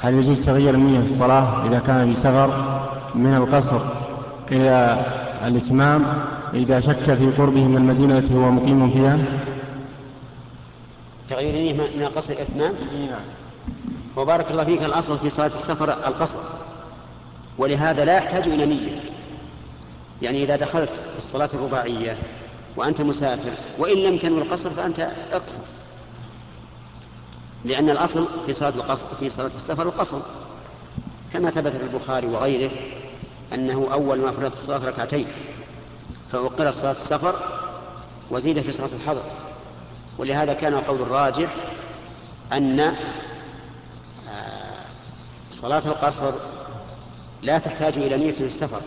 هل يجوز تغيير النية في الصلاة إذا كان في سفر من القصر إلى الإتمام إذا شك في قربه من المدينة التي هو مقيم فيها؟ تغيير النية من القصر إلى الإتمام؟ نعم. وبارك الله فيك الأصل في صلاة السفر القصر ولهذا لا يحتاج إلى نية. يعني إذا دخلت الصلاة الرباعية وأنت مسافر وإن لم تنوي القصر فأنت اقصر. لأن الأصل في صلاة القصر في صلاة السفر القصر. كما ثبت في البخاري وغيره أنه أول ما فرضت الصلاة ركعتين فأقر صلاة السفر وزيد في صلاة الحضر. ولهذا كان القول الراجح أن آه، صلاة القصر لا تحتاج إلى نية للسفر.